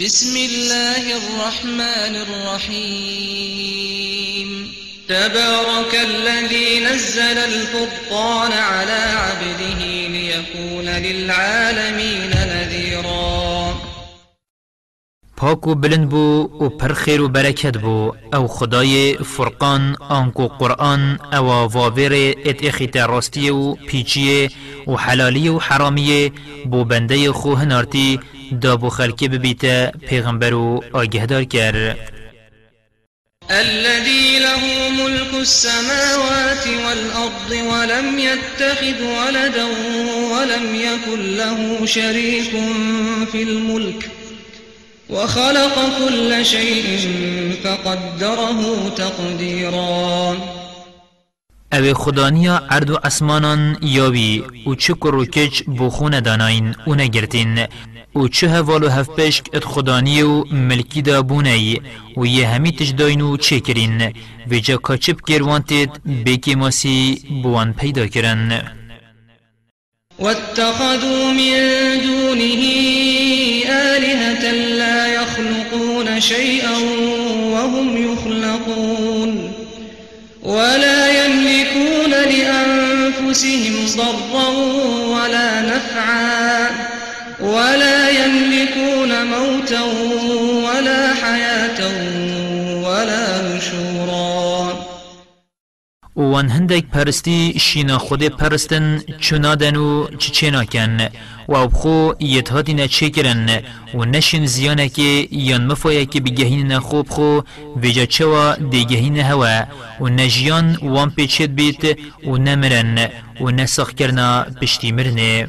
بسم الله الرحمن الرحيم. تبارك الذي نزل الفرقان على عبده ليكون للعالمين نذيرا. پاک و بلند بو و پر خیر و برکت بو. أو خدای فرقان آنکو قرآن أو واویر ات اخیت راستی و پیچی و حلالی و حرامی بو بنده خو هنارتی دا بو خلکی ببیت پیغمبر و آگهدار کر الذي له ملك السماوات والأرض ولم يتخذ ولدا ولم يكن له شريك في الملك وخلق كل شيء فقدره تقديرا. أو خدانیا عرض و اسمانان یاوی و چه کرو کچ بخون داناین و نگرتین. و چه هوالو هف پشک ات خدانی و ملکی دا بونی و یه همی تجداین و چه کرین. و جا کچب کروانتید بیکی ماسی بوان پیدا کرن. واتخذوا من دونه آلهة لا يخلقون شيئا وهم يخلقون. ولا يملكون لأنفسهم ضرا ولا نفعا. موتا ولا حياة ولا نشورا. وان هندک پرستی شینا خود پرستن چنادن و چچینا کن. و ابخو یتهاتی نچه کرن. و نشین زیانه که یان مفایه که بگهین نخوب خو ویجا چوا دیگهین هوا. و نجیان وان پیچید بیت و نمرن و نسخ کرنا پشتی مرنه.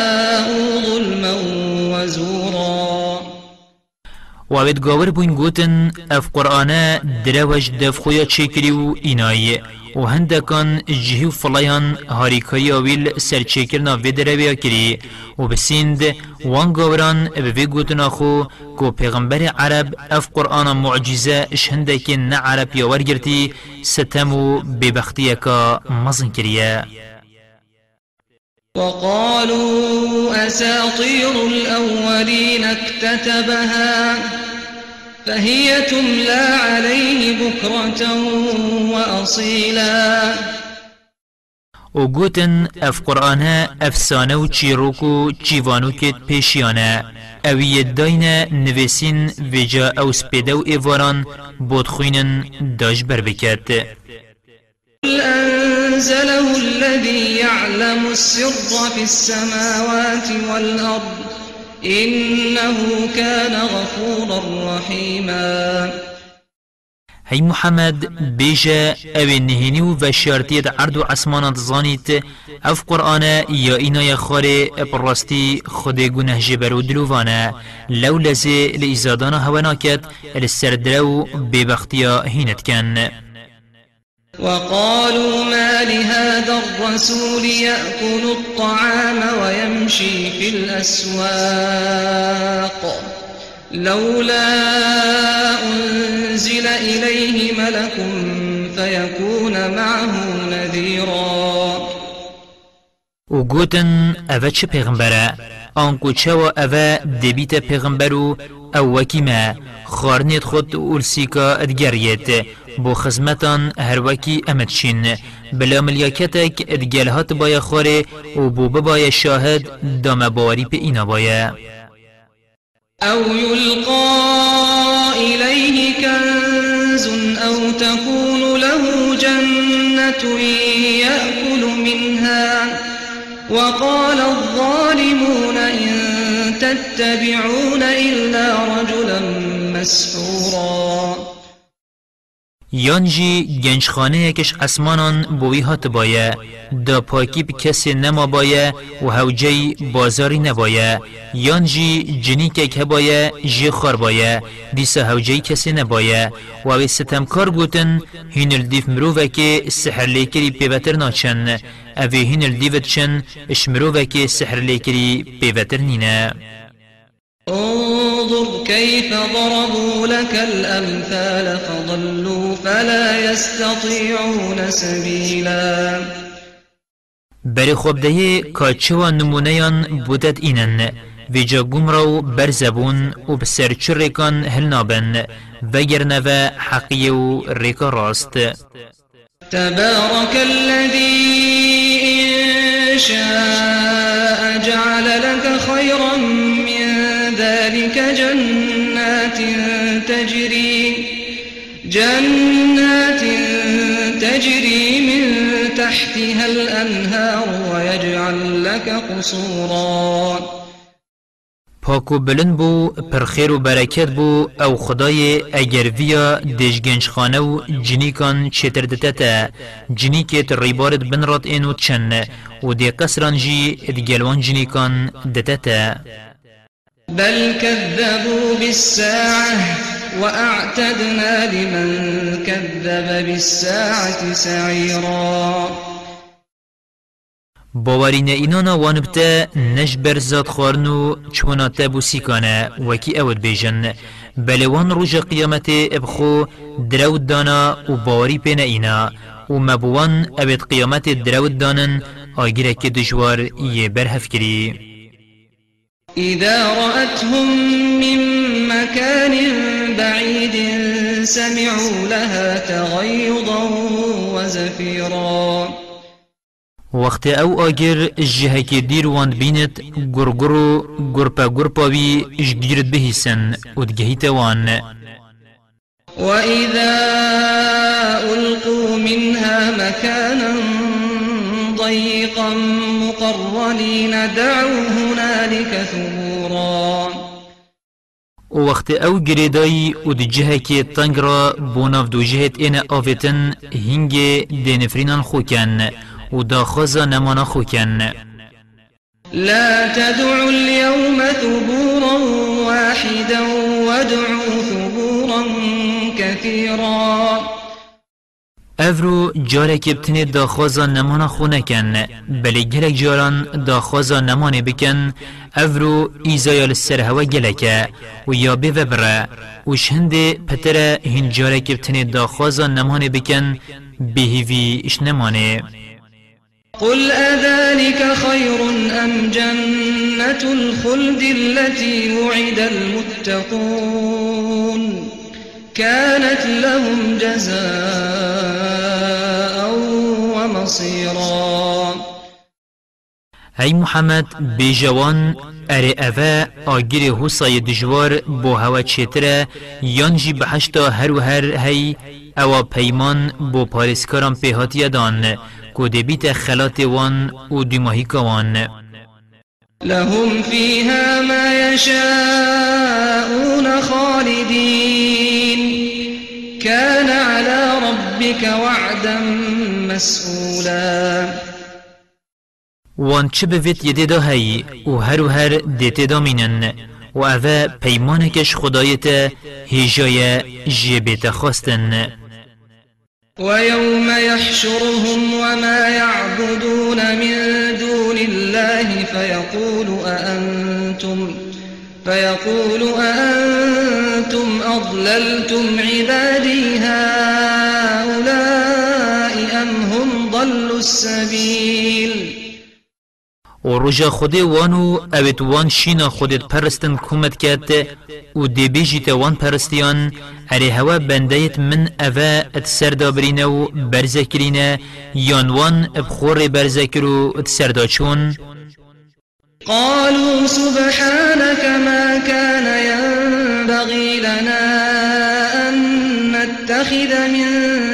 و اوید گاور بوین گوتن اف قرآن دروج دف خویا چکری و اینایی. و هندکان جهی و فلیان هاریکایی آویل سرچکرنا وی درویا کری. و بسیند وان گاوران به وی گوتنا خو گو پیغمبر عرب اف قرآن معجزه اش هندکن نه عرب یا ورگرتی ستم و ببختی کا مزن کریه وقالوا أساطير الأولين اكتتبها. فهي تملى عليه بكرة وأصيلا. و گوتن اف قرآن افسانه و چیروک و چیوانو کت پیشیانه. اوی داین نویسین ویجا أو سپیده و ایواران بودخوینن داش بر بکت أنزله الذي يعلم السر في السماوات والأرض إنه كان غفورا رحيما. هی محمد بیجا أو نهینی و وشارتیت عرض و عسمانات زانیت اف قرآن یا اینا یا خاره براستی خود گنه جبر و دلووانا لو لزه لإزادانا هوناکت السردرو ببختیا هینت کن. وقالوا ما لهذا الرسول يأكل الطعام ويمشي في الأسواق. لولا أنزل إليه ملك فيكون معه نذيرا. و گوتن اوه چه پیغمبره آنکو چوا اوه دبیت پیغمبرو أو وکی ما خارنیت خود اولسیکا ادگریت بو خزمتان هر وکی امدشین بلا ملیاکتک ادگلهات بایا خوره و بو ببایا شاهد دام باری پی اینا بایا أو يلقى إليه كنز أو تكون له جنة يأكل منها. وقال الظالمون إن تتبعون إلا رجلا مسحورا. یانجی گنجخانه یکش اسمانان بوی هات بایه. دا پاکی به کسی نما بایه و هوجی بازاری نبایه. یانجی جنی که بایه جی خار بایه. دیسا هوجی کسی نبایه. و اوی ستمکار گوتن هین الدیف مروفه که سحر لیکری پیوتر ناچن. اوی هین الدیفت چن اش مروفه که سحر لیکری پیوتر نینه. انظر كيف ضربوا لك الأمثال فضلوا فلا يستطيعون سبيلا. بری خوب دهی که و نمونهیان بودت اینن ویجا گمرو برزبون و بسر چرکان هل نابن. وگرنه و حقی و ریکا راست تبارك الذي إن شاء جعل لك خيرا ذلك جنات تجري جنات تجري من تحتها الأنهار ويجعل لك قصورا. پاکو بلند بو پر خیر و برکت بو أو خدای اگر ویا دشگنج خانه و جنیکان چتر دتتا جنیکت ریبارت بن رات اینو چن و دی قصران جی ادگلوان جنیکان دتتا بل كذبوا بالساعة وأعتدنا لمن كذب بالساعة سعيرا. باورین اینانا وانبتا نش برزاد خارنو چونا تابو سیکانه وکی اود بیجن بله وان روژ قیامت ابخو درود دانا و باوری پین اینا و مبوان ابد قیامت درود دانن آگیره که دجوار یه برهف کری إذا رأتهم من مكان بعيد سمعوا لها تغيظا وزفيرا. وقت أو آگر جهك دیر واند بینت گرگرو گرپا گرپا بی اجگیرت بهیسن وان وإذا ألقوا منها مكانا ضيقا مقرنين دعوا هنالك ثبورا. وقت أو گریدایی و دی جهه که تنگ را بوناف دو جهت این آفتن هنگ دینفرینان خوکن و داخوزا نمانا خوكن لا تدعوا اليوم ثبورا واحدا وادعوا ثبورا كثيرا. افرو جارك بتني داخوزا نمانا خونكن بلي گلك جاران داخوزا نماني بكن افرو ايزايا لسر هوا گلك و يا بفبرا وش هنده پتر هن جارك بتني داخوزا نماني بكن بهيوي اش نماني قل أذلك خير أم جنة الخلد التي وعد المتقون كانت لهم جزاء ومصيرا. هاي محمد بجوان اره اوه آگیر حسای دجوار بو هوا چتره یانجی بحشتا هر و هر هی أو پیمان بو پارسکاران پیهاتی دان كودي بيت خلات وان و دماهي كوان. لهم فيها ما يشاءون خالدين. كان على ربك وعدا مسؤولا. وان چه بوید یده دا هی و هر و هر دیته دا مینن و اوه پیمانکش خدایت هیجای جیبت خواستن. ويوم يحشرهم وما يعبدون من دون الله فيقول أأنتم فيقول أأنتم أضللتم عبادي هؤلاء أم هم ضلوا السبيل؟ و رجا خودی وانو اوید وان شینا خودت پرستن کمت کت و دی بیجیت وان پرستیان اری هوا بندیت من اوه ات سردا برینو برزکرینه یان وان بخور برزکرو ات سردا چون. قالوا سبحانك ما كان ينبغي لنا أن نتخذ من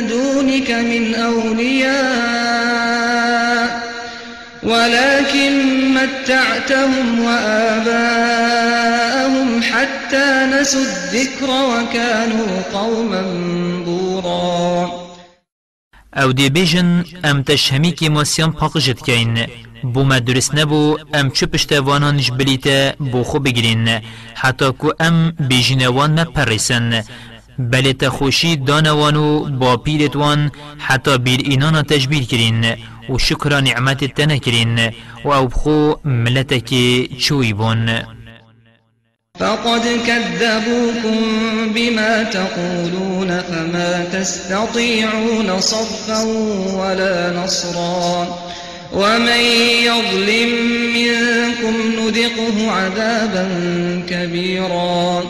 دونك من أولياء ولكن متعتهم وآباءهم حتى نسوا الذكر وكانوا قوما بورا. أو دی بیجن ام تشهمی که ماسیان پاقجت کین بو ما درست نبو ام چه پشتوانانش بلیتا بو خو بگیرین حتی که ام بیجنوان ما پرسن بله تخوشی دانوانو با پیرتوان حتی بیر اینانا تجبیر کرین و شکر نعمت تنکرین و أو بخو ملتك چوی بون فقد كذبوكم بما تقولون فما تستطيعون صرفا ولا نصرا. ومن يظلم منكم نذقه عذابا كبيرا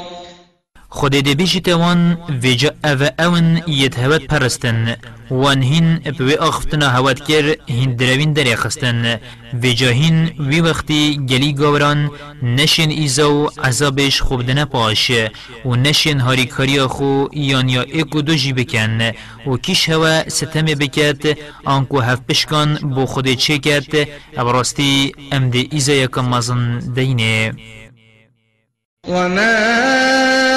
خود دی بیجی توان ویجا أو اون یت پرستن. وان هین بوی آختنا هوت کر هین دروین دری خستن. ویجا هین وی وقتی گلی گوران نشین ایزو عذابش خوب دنه پاش. و نشین هاری کاری خو یان یا ایکو دو جی بکن. و کیش هوا ستم بکت آنکو هف پشکان بو خود چه کت. ابراستی ام ایزا یکم مزن دینه. وما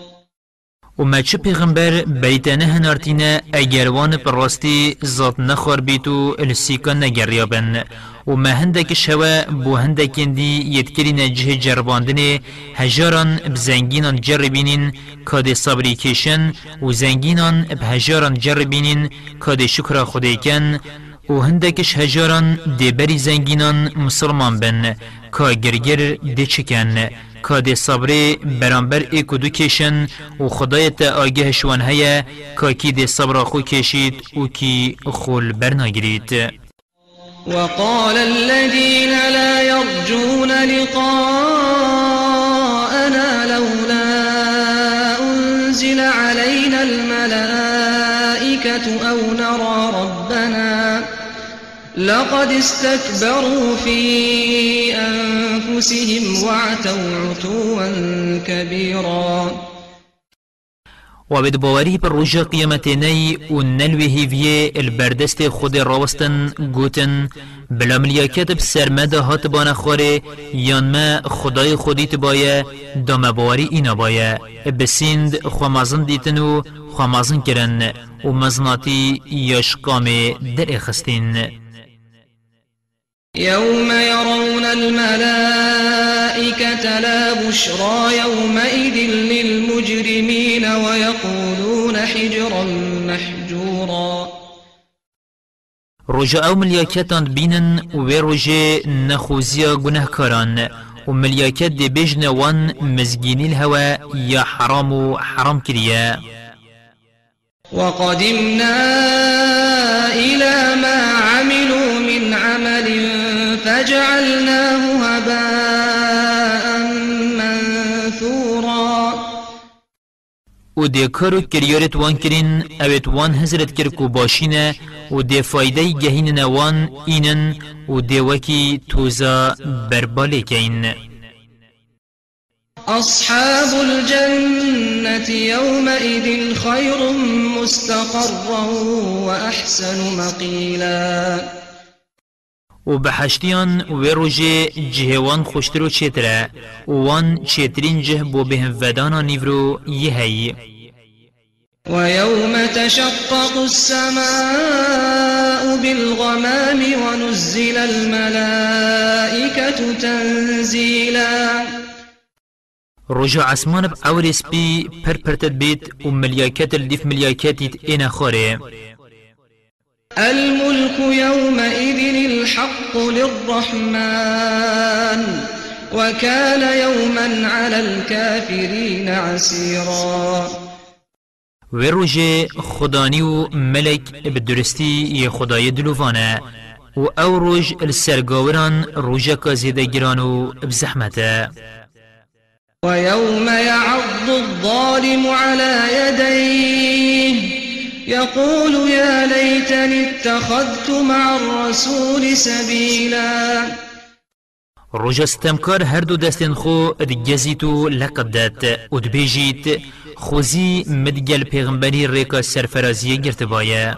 و ما چه پیغمبر بیتنه هنارتینه اگروان پر راستی ذات نخور بیتو السیکان نگریابن. و ما هندک شوا بو هندک اندی یدکری نجه جرباندن هجاران بزنگینان جربینین کاد صبری کشن و زنگینان بهجاران جربینین کاد شکر خودیکن و هندکش هجاران دیبری زنگینان مسلمان بن. که گرگر دی کاد صبری برانبر ایکو دو کشن و خدای تا آگه شوان که کی دی صبر خو کشید و کی خول برناگرید وقال الذين لا يرجون لقاءنا لولا أنزل علينا الملائكة أو نرى لقد استكبروا في أنفسهم وعتوا عتوا كبيرا. و باوری پر روژا قیامتینی و نلوی هیویه البردست خود راوستن گوتن بلا ملیاکت بسرمده هات بان خوره یان ما خدای خودی تبایه دام باوری اینا بایه بسیند خوامازن دیتن و خوامازن کرن و مزناتی یشقام در اخستین. يوم يرون الملائكة لا بشرى يومئذ للمجرمين ويقولون حجرا محجورا. رجاء أو ملیاکتان بینن و رجاء نخوزیا کاران و ملیاکت دی بجن وان مزگینی الهوا یا حرام و حرام کریا وقدمنا فجعلناه هباء منثورا. و دی کارو کریارت وان کرین اوید وان هزرت کر کو باشینه و دی فایده گهین نوان اینن و دی وکی توزا برباله کین أصحاب الجنة يومئذ خير مستقرا وأحسن مقيلا. و بحشتیان و روژه جهوان خوشترو چتره و وان چترین جه بو بهم ودانا نیورو یه هی. ويوم تشقق السماء بالغمام ونزل الملائكة تنزيلا رجع عسمان بأورس بي پر پرتد بيت و ملياكات الدف ملياكات أنا خوري الملك يومئذ الحق للرحمن وكان يوما على الكافرين عسيرا. وروجه خداني ملك بدرستي خداي دلوفانا و أو روج السرگاوران روجا كازيدا جرانو بزحمته. ويوم يعض الظالم على يديه. يقول يا ليتني اتخذت مع الرسول سبيلا. رجا استمكار هردو دستن خو ادجزيتو لقدت ادبيجيت خوزي مدجل پیغمبري ريكا سرفرازيه گرتبايا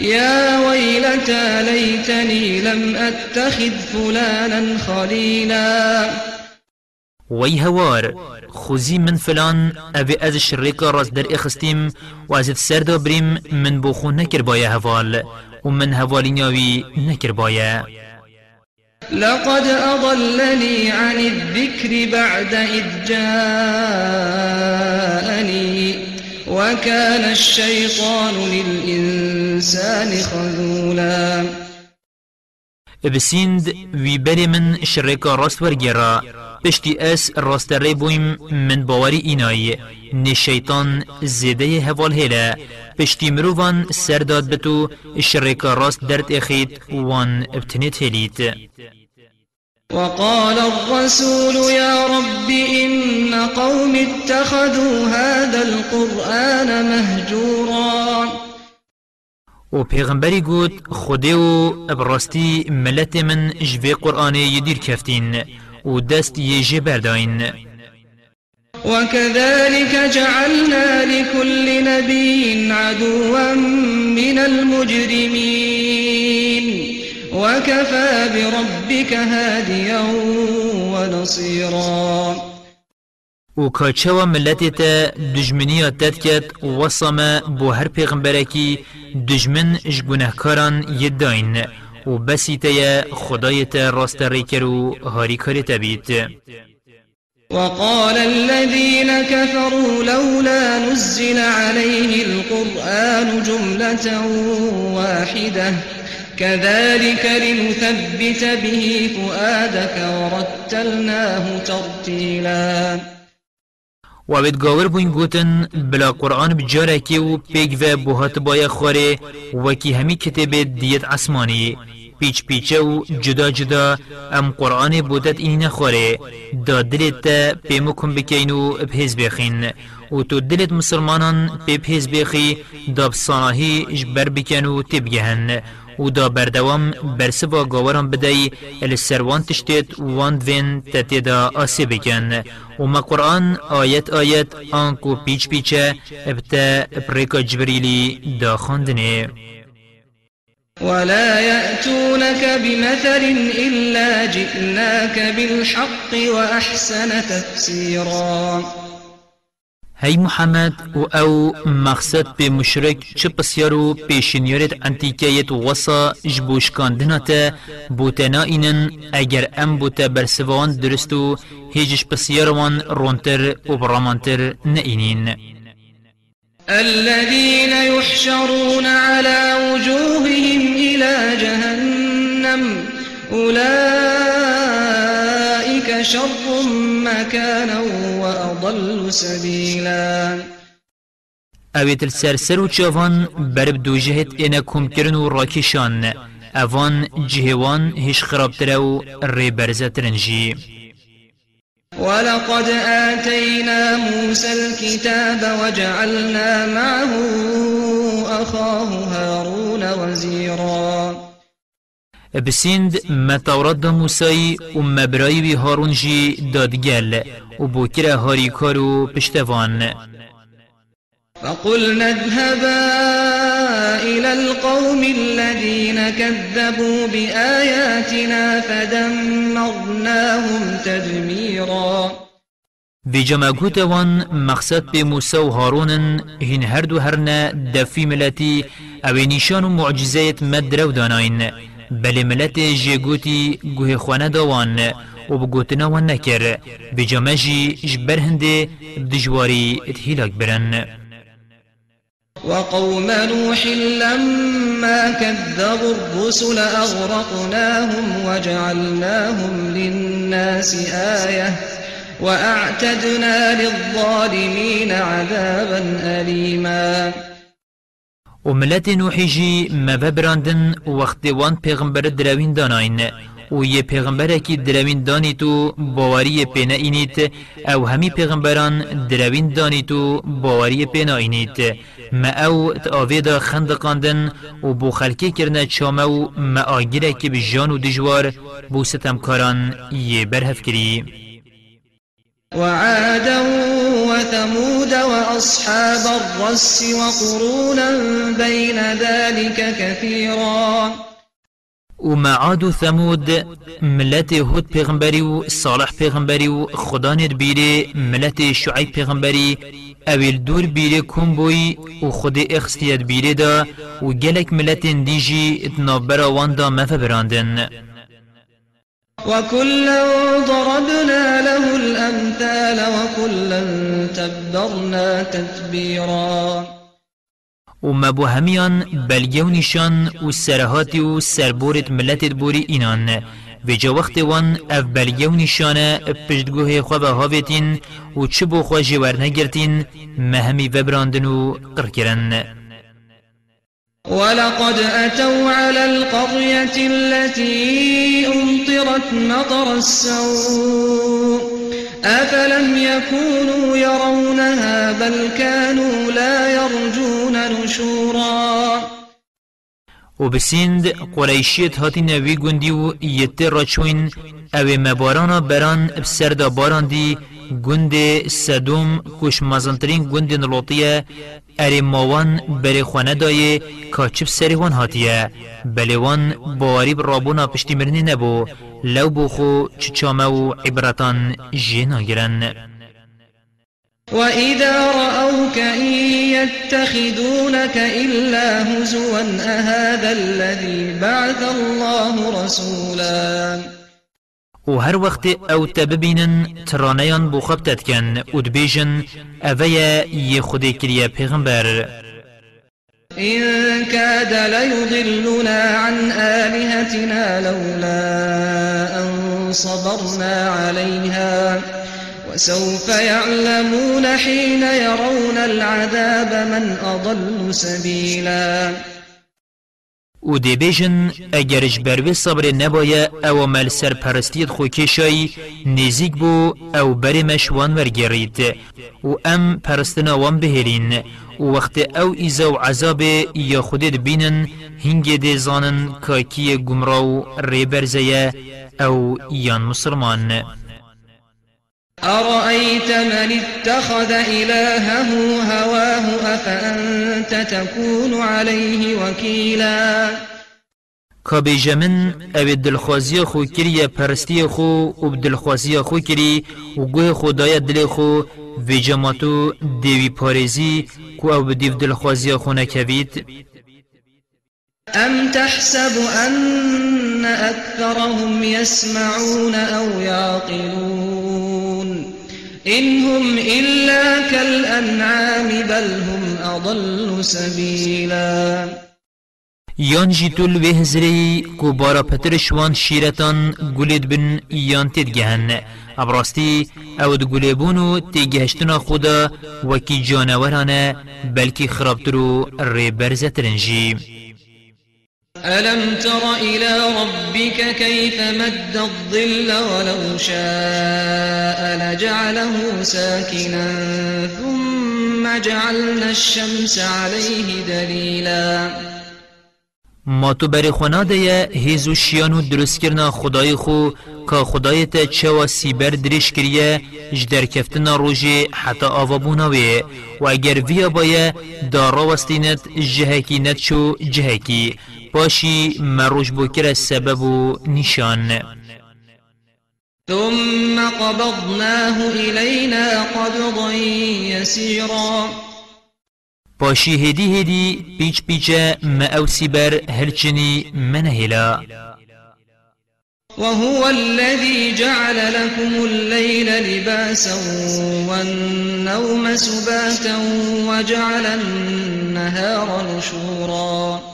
يا ويلتى ليتني لم أتخذ فلانا خليلا. وی هوار خوزی من فلان اوی از شرکا راز در اخستیم و از سردا بریم من بخو نکر بایه هوال و من هوالی ناوی نکر بایه لقد أضلني عن الذكر بعد إذ جاءني وكان الشيطان للإنسان خذولا. بسیند وی بری من شرکا راست ورگیرا. پشتی اس راست ری بویم من باوری اینایی. نه شیطان زیده هوال هیله. پشتی مروان سرداد بتو شرکا راست درد اخید وان ابتنیت هلید وقال الرسول يا رب إن قوم اتخذوا هذا القرآن مهجورا. و پیغمبری گود خودی و ابراستی ملت من جوی قرآن یدیر کفتین. و دست یجی برداین وكذلك جعلنا لكل نبي عدوا من المجرمين. وكفى بربك هاديا ونصيرا. و کاچوا ملتی تا دجمنی تد کت وصما بو هر پیغمبرکی دجمن جگنهکاران یداین و بسی تیا راست ریکر و هاری تبید وقال الذين كفروا لولا نزل عليه القرآن جملة واحدة. كذلك لنثبت به فؤادك ورتلناه ترتيلا. وابد گاور بوین گوتن بلا قرآن بجاره که و پیگ و بوهات بایا خوره وکی همی کتب دیت عسمانی پیچ پیچه و جدا جدا ام قرآن بودت اینی نخوره. دا دلت پیمو کن بکین و بهز بخین. و تو دلت مسلمانان پی بهز بخی دا بصاناهی جبر بکن و تبگهن و دا بردوام برسوا گاوران بدهی السروان تشتید وان دوین تتیدا آسی بکن و ما قرآن آیت آیت آنکو پیچ پیچه ابتا پریکا جبریلی دا خاندنه ولا يأتونك بمثل إلا جئناك بالحق وأحسن تفسيرا. هی محمد و أو مقصد به مشرک چه پسیارو پیشنیارت انتیکیت وصا جبوشکاندنا تا بوتنا اینن اگر ام بوتا برسوان درستو هیجش پسیاروان رونتر و برامانتر نئینین الذين يحشرون على وجوههم إلى جهنم أولئك شر مكانا وأضل سبيلا. اویت السرسر و چوان برب دو جهت اینا کم کرن و راکشان اوان جهوان هش خرابتر و ری برزترنجی ولقد آتينا موسى الكتاب وجعلنا معه أخاه هارون وزيرا. بسند ما تورات دا موسى و مبراي بي هارون جي دادگل و بوكرا هاري كارو پشتوان. فقلنا اذهبا إلى القوم الذين كذبوا بآياتنا فدمرناهم تدميرا. في جمع وان مقصد به موسى و هارون هن هردو هرنا دفي ملتي أو نشان و معجزات مدرو داناين بل ملت جيگوتي گوه خوانه داوان و بگوتنا وان نكر بجمع جي جبر هنده بدجواري اتهيلاك برن. وقوم نوح لما كذبوا الرسل أغرقناهم وجعلناهم للناس آية وأعتدنا للظالمين عذابا أليما. وملت نوحي جي ما ببراندن وقت وان پیغمبر دراوين داناين و یه پیغمبر کی دروین دانی تو باوری پینا اینیت. أو همی پیغمبران دروین دانی تو باوری پینا اینیت. ما أو تآویدا خندقاندن و بو خلکی کرنه چامه و ما آگیره که بجان و دجوار بو ستمکاران یه برهف کری وعادا وثمود وأصحاب الرس وقرونا بين ذلك كثيرا. و عاد ثمود ملت هود پیغمبری و صالح پیغمبری و خدا بیره ملت شعیب پیغمبری اویل دور بیره کم بوی و خود اخستیت بیره دا و گلک ملت دیجی اتنابرا واندا مفه براندن وكلا ضربنا له الأمثال وكلا تبرنا تتبيرا. و مبو همیان بلگو نشان و سرهاتی و سربورت بوری اینان و جا وقت وان اف بلگو نشانه پشتگوه خواه هاویتین و چه بو خواه جوار نگرتین مهمی وبراندن و قرکرن ولقد أتوا على القرية التي أمطرت مطر السوء أفلم يكونوا يرونها بل كانوا لا يرجون نشورا و بسیند قریشیت هاتی نوی گندی و یتی راچوین أو مبارانا بران بسردا باران دی گند سدوم کش مزنترین گند نلوطیه اری ماوان بری خانه دایه کاچب سری وان هاتیه بلی وان باری رابونا پشتی مرنی نبو لو بوخو چچامه و عبرتان جینا گرن وإذا رأوك إن يتخذونك إلا هزوا أهذا الذي بعث الله رسولا و هر وقت أو تببینن ترانیان بو خبتت کن و دبیجن اویا یه خودی کریه پیغمبر. إن كاد ليضلنا عن آلهتنا لولا أن صبرنا عليها. وسوف يعلمون حين يرون العذاب من أضل سبيلا. و دی بیجن اگرش بروی صبر نبایه او مل سرپرستیت خو کشای نزیک بو او بری مشوان ورگرید و ام پرستنا وان بهرین و وقت او ایزا و عذاب یا خودت بینن هنگ دی زانن کاکی گمراو ریبرزیه او یان مسلمان أرأيت من اتخذ إلهه هواه أفأنت تكون عليه وكيلا؟ کابیجه من أو دلخوازی خو کری پرستی خو و دلخوازی خو کری و گوه خدای دل خو و جماعتو دیوی پارزی کو أو دیو دلخوازی خو نکوید. أم تحسب أن أكثرهم يسمعون أو يعقلون؟ إن هم إلا كالأنعام بل هم أضل سبيلا. یان جی تول به هزری کو بارا پترشوان شیرتان گولید بن یان تید گهن ابراستی او دو گولیبونو تیگهشتنا خدا وکی جانورانه بلکی خرابترو ری برزترنجی ألم تر إلى ربك كيف مد الظل ولو شاء لجعله ساكنا ثم جعلنا الشمس عليه دليلا. ما تو بری خونا ده هیزو شیانو درست کرنا خدای خو که خدای تا چوا سیبر درش کریه جدر کفتنا روژه حتی آوا بوناوی و اگر ویا بایه دارا وستینت جهکی نت شو جهکی. باشي مروج بكرة السبب نشان. ثم قبضناه إلينا قبضا يسيرا. باشي هدي هدي بيج بيجا ما أوسي بر هلچني منهلا. وهو الذي جعل لكم الليل لباسا والنوم سباتا وجعل النهار نشورا.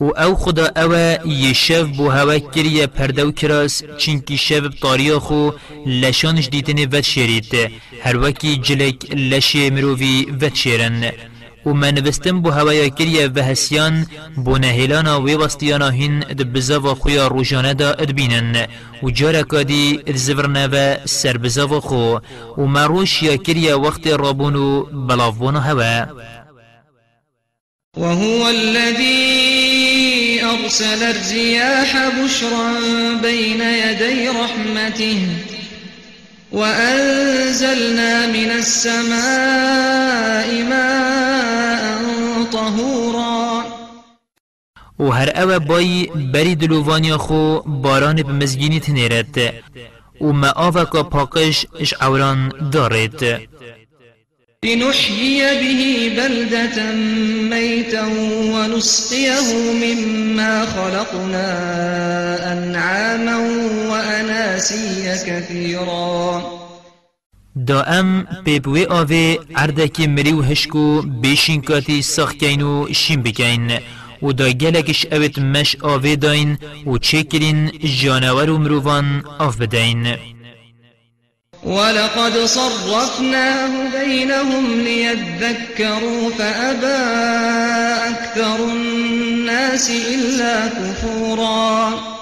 و أو خدا أو یه شف بو هوا کریه پرده و کراس چینکی شف بطاریا خو لشانش دیتنه ود شیرید هر وکی جلک لشه مرووی ود شیرن و من وستم بو هوا کریه و هسیان بو نهیلانا و وستیانا هین دبزا و خویا روژانه دا ادبینن و جارکا دی ادزورنه و سربزا و خو و مروش یا کریه وقت رابونو بلافونا هوا وهو الذي أرسل الرياح بشرا بين يدي رحمته وأنزلنا من السماء ماء طهورا. و هر أو بای بری دلووانیا خو باران بمزگینی تنیرد و ما آوکا پاکش اش عوران دارد. لنحيي به بلدة ميتا ونسقيه مما خلقنا أنعاما وأناسيا كثيرا. دا ام پیپوی آوه عردکی مریو هشکو بیشین کاتی ساختین و شین بکین و دا گلکش اوت مش آوه داین و چه کرین جانور و مروان آف بدین. ولقد صرفناه بينهم ليذكروا فأبى أكثر الناس إلا كفورا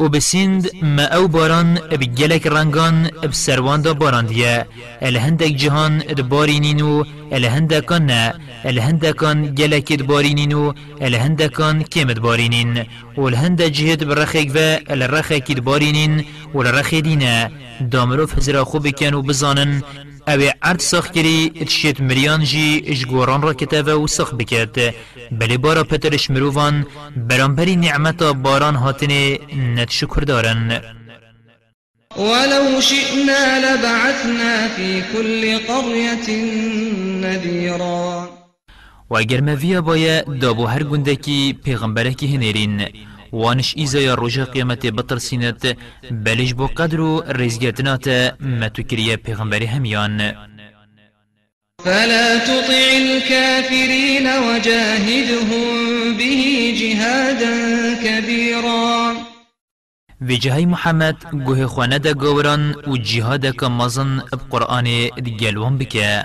و بسند ما أو باران بگلک رنگان بسروان دا باران دیا الهندک جهان دبارینینو الهندکان نه. الهندکان گلک دبارینینو الهندکان کم دبارینین. و الهند جهد برخک و الرخک دبارینین و الرخی دینه. دامرو فزرا خوب بکن و بزانن أو عرض ساخ کری اتشیت مریان جی اجگوران را کتاوه و ساخ بکرد بلی بارا پترش مروفان برانبری نعمتا باران هاتنه نت شکر دارن ولو شئنا لبعثنا في كل قرية نذيرا و اگر مویا بایا دابو هر گندکی پیغمبرکی هنرین وانش ایزا روژا قیامت بطرسینت بلش بو قدر و رزگتنات متوکریه پیغمبری همیان. فلا تطع الكافرين وجاهدهم به جهادا كبيرا في جهي محمد گوه خوانه دا گوران و جهاد كمزن بقرآن دگلوان بكا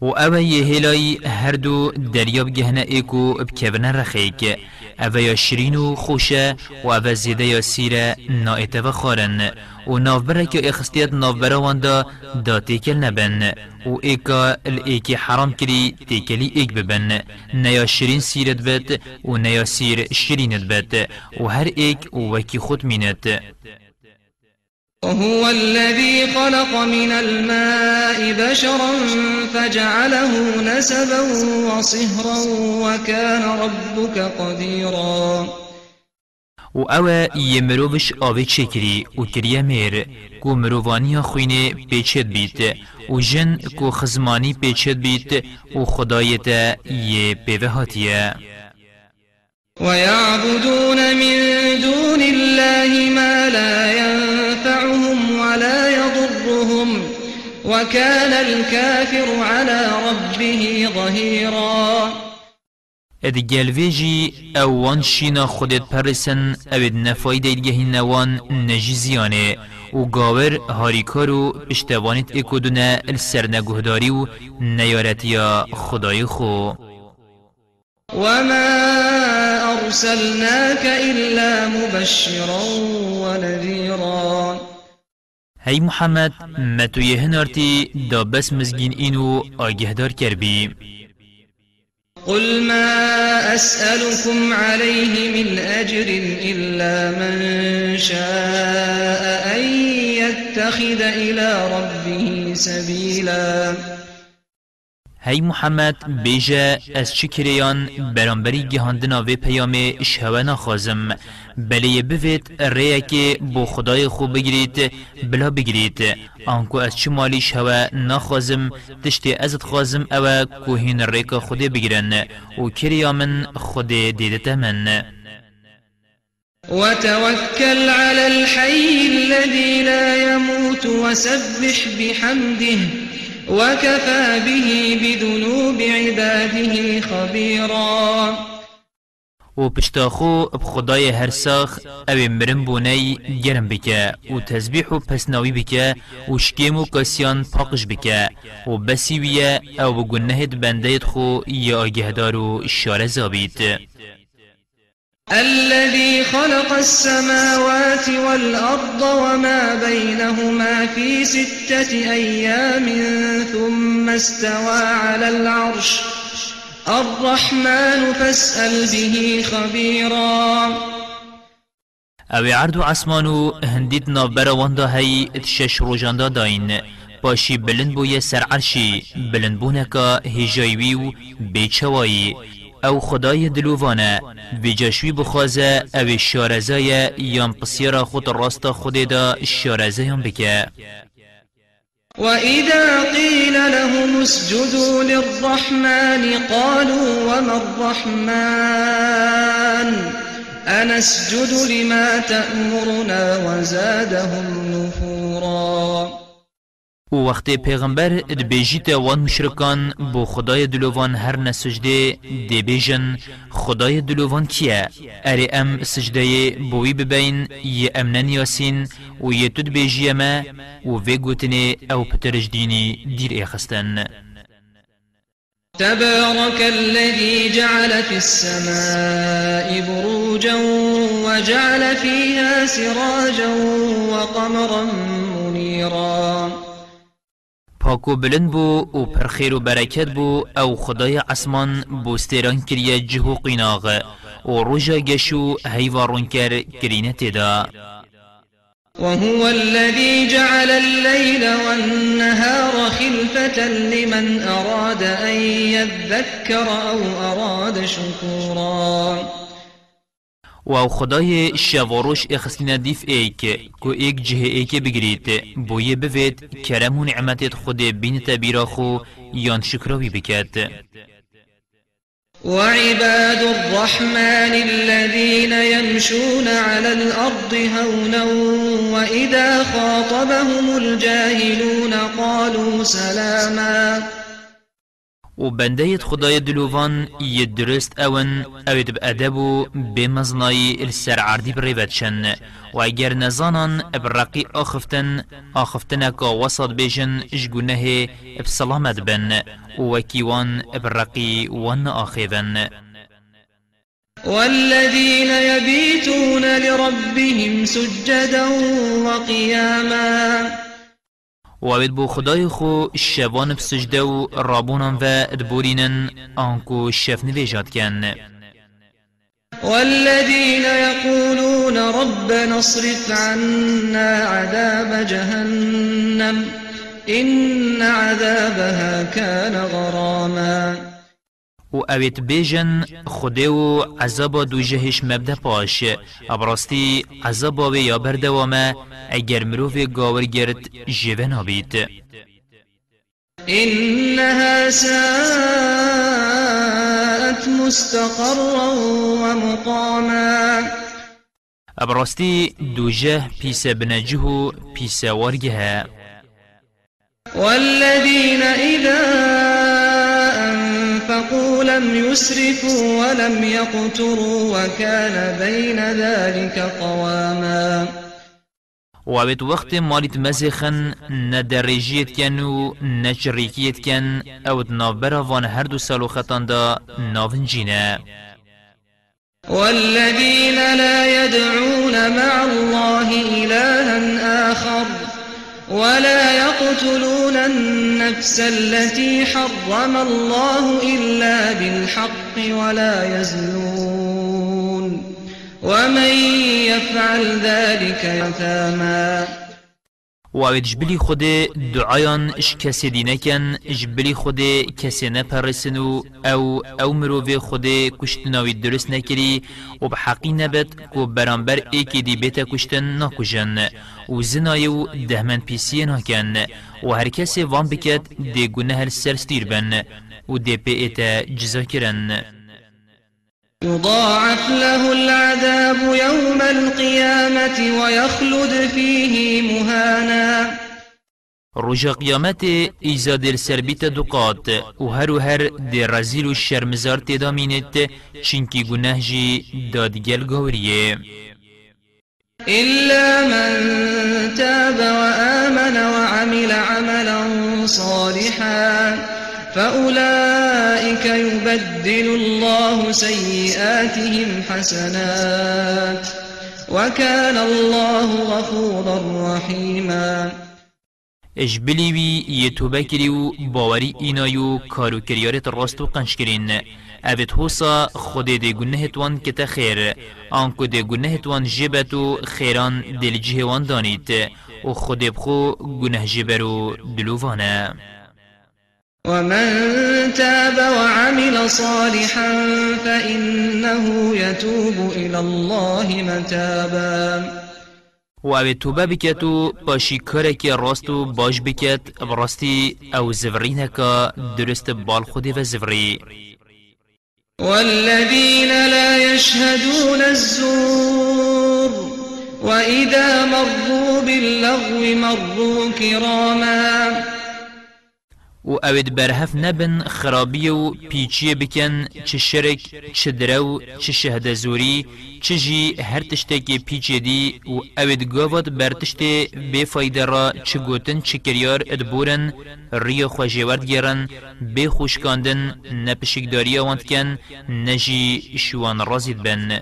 و أو یه هر دو دریاب گهنه ایکو بکبن رخیک أو یا شرین و خوشه و أو زیده یا سیره نایت و خارن و نافبره که اخستیت نافبره واندا دا تیکل نبن و ایکا الایکی حرام کری تیکلی ایک ببن. نیا شرین سیرت بد و نیا سیر شرینت بد و هر ایک وکی خود مینت وهو الذي خلق من الماء بشرا فجعله نسبا وصهرا وكان ربك قديرا. و أو یه مروفش آوه چکری و کریه میر کو مروفانی خوینه پیچد بیت و جن کو خزمانی پیچد بیت و خدایت یه پیوه هاتیه ويعبدون من دون الله ما لا ينفعهم وكان الكافر على ربه ظهيرا. اد گلویجی اوان شینا خودت پرسن اوید نفاید ایدگهی نوان نجیزیانه و گاور هاریکار و پشتوانیت اکودونه السرنگهداری و نیارتیا خدای خو وما أرسلناك إلا مبشرا ونذيرا هی محمد متو هنارتی دا بس مزگین اینو آگهدار کربی قل ما أسألكم عليه من أجر إلا من شاء أن يتخذ إلى ربه سبيلا. هی محمد بیجه از چی کریان برانبری گهاندنا و پیام شهوه نخوازم. بله بوید ریه که بو خدای خوب بگیرید بلا بگیرید. آنکو از چی مالی شهوه نخوازم تشتی ازت خوازم أو کوهین ریکا خوده بگیرن. و کریا من خود دیدت من وتوكل على الحي الذي لا يموت وسبح بحمده. وكفى به بذنوب عباده خبيرا. و پشتاخو بخدای هر ساخ أو مرم بونی گرم بکه و تسبیح و پسناوی بکه و شکیم و کسیان پاقش بکه و بسیویه أو بگنهد بندهد خو یا آگهدار و شاره زابید الذي خلق السماوات والأرض وما بينهما في ستة أيام ثم استوى على العرش. الرحمن فاسأل به خبيرا. أو عرض عسمانو هندیت نابر واندا هی تشش روجاندا داین پاشی بلند بوی سر عرشی بلند بونکا هجایوی و بیچوایی أو خدای دلووانه جشوی بخوازه أو شارزای یام پسیرا خود راست خود دا شارزه بکه وإذا قيل لهم اسجدوا للرحمن قالوا وما الرحمن؟ أنسجد لما تأمرنا وزادهم نفورا. و وقتی پیغمبر دبیجیت وان مشرکان بو خدای دلوان هر نسجده دبیجن خدای دلوان کیه؟ اری ام سجده بوی ببین یه امنن یاسین و یه تد بیجی ما و وی گوتنی أو پترش دینی دیر اخستن. تبارك الذي جعل في السماء بروجا وجعل فيها سراجا وقمرا منيرا پاکو بلند بو و پر خیر و برکت بو أو خدای عصمان بوستران کریه جهو قیناغ و روژا گشو هیوارون کر کرینه تدا وهو الذي جعل الليل والنهار خلفة لمن أراد أن يذكر أو أراد شكورا. و أو خدای شواروش اخسینا دیف ایک کو ایک جه ایک بگرید بویه بوید کرم و نعمتت خود بین تبیرا خو یان شکراوی بکد وعباد الرحمن الذين يمشون على الأرض هونا وإذا خاطبهم الجاهلون قالوا سلاما. و بنده خدای دلوان یه درست أون اوید بأدب و بمزنای السر عردی بریبتشن و اگر نزانان برقی آخفتن آخفتن که وسط بیجن جگونه بسلامت بن. و کیوان برقی ون آخیون والذين يبيتون لربهم سجدا وقياما. وابد بو خدای خو شوان بسجده و رابونان و ادبورینن آنکو شف نویجاد کن. والذين يقولون ربنا اصرف عنا عذاب جهنم إن عذابها كان غراما. و اویت بیجن خوده و عذاب دو جهش مبده پاش. ابراستی عذاب و یا بردوامه اگر مروف گاور گرد جوه نابید. إنها ساءت مستقرا ومقاما ابراستی دو جه پیس بنجه پیس ورگه والذين إذا أنفقوا لم يسرفوا ولم يقتروا وكان بين ذلك قواما. وابد وقت مالت مزخن ندرجيت كان و نجريكيت كان أو دنافبرا وان هردو سالو خطان دا نافن جينا والذين لا يدعون مع الله إلها آخر ولا يقتلون النفس التي حرم الله إلا بالحق ولا يزنون. ومن يفعل ذلك يثاما و جبلی خود دعایان اش کسی دی نکن جبلی خود کسی نپرسن و أو أو مروف خود کشتناوی درست نکری و بحقی نبت کو برانبر ایکی دی بیتا کشتن نکجن و زنای و دهمن پیسی نکن و هر کسی وان بکت دی گناه سرستیر بن. و دی پی ایتا جزا کرن يضاعف له العذاب يوم القيامة ويخلد فيه مهانا. رجا قیامت ایزا در سربیت دقات و هر و هر در رزیل و شرمزار تدامینت چنکی گناه جی دادگل گوریه. إلا من تاب وآمن وعمل عملا صالحا فأولئك يبدل الله سيئاتهم حسنات وكان الله غفورا رحيما. و باوری اینایو کارو کریارت راست و قنش کرین اوید حوصا خود ده گنه توان کتا خیر آنکو ده گنه توان جبت و خیران دل جهوان دانید و خود بخو گنه جبرو دلووانه ومن تاب وعمل صالحا فإنه يتوب إلى الله متابا. و أو توبة بکت و پاشی کاره که راست و باش بکت براستی أو زورینه که درست بال خودی و زوری والذين لا يشهدون الزور وإذا مروا باللغو مروا كراما. و اوید برهف نبن خرابی و پیچی بکن چه شرک چه درو چه شهده زوری چه جی هر تشتکی پیچی دی و اوید گاوت بر تشت بی فایده را چه گوتن چه کریار ادبورن ری خوشیورد گیرن بی خوشکاندن نپشکداری آواند کن نجی شوان رازید بن.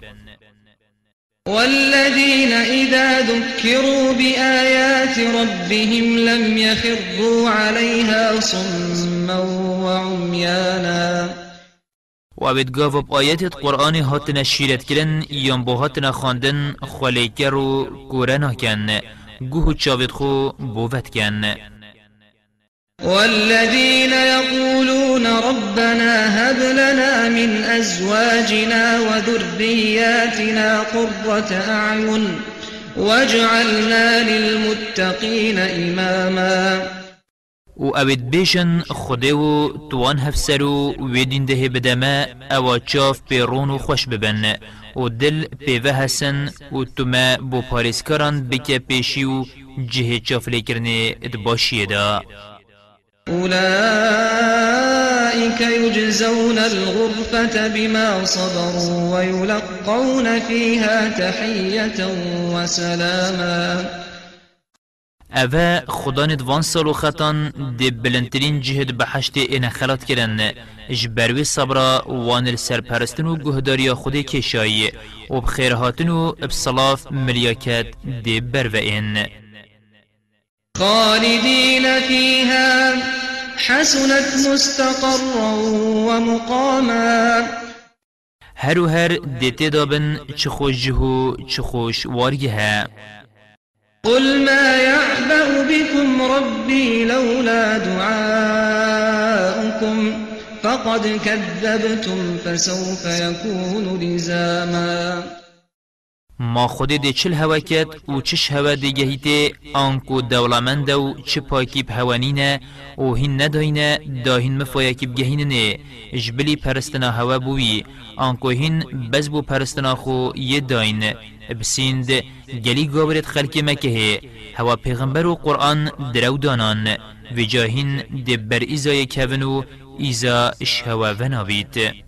والذين إذا ذكروا بآيات ربهم لم يخروا عليها صما وعميانا. و اوید گاو آیت قرآن هاتنا شیرت کرن یان با هاتنا خواندن خلیکر و گورنا کن گوه چاوید خو بوت کن والذين يقولون ربنا هب لنا من أزواجنا وذرياتنا قرة أعين واجعلنا للمتقين إماما. و اوید بیشن خوده و توان هفسر و ویدین ده بدما أو چاف پیرون و خوش ببن و دل پیوه حسن و توما بو پاریسکاران بکه پیشی و جه چاف لیکرنه ادباشیه دا أولئك يجزون الغرفة بما صبروا ويلقون فيها تحية وسلاما. اوه خدا ندوان سالو خطان دی بلندترین جهد بحشت این خلات کرن جبروی صبرا وان السرپرستن و گهداریا خود کشایی و بخیرهاتن و بصلاف ملیاکت دی بروئین خالدين فيها حسنت مستقرا ومقاما. هر و هر دیتی دابن چه خوش جهو چه خوش وارگه قل ما يعبأ بكم ربي لولا دعاؤكم فقد كذبتم فسوف يكون لزاما. ما خود دی چل هوا کد و چش هوا دی گهیته آنکو دولمند و چه پاکیب هوانینه و هین نداینه داهین مفایکیب گهینه جبلی پرستنا هوا بوی. آنکو هین بز بو پرستنا خو یه داین. بسیند گلی گاورت خلک مکه. هوا پیغمبر و قرآن درو دانان. و جاهین دی بر ایزای کون و ایزا اش هوا وناوید.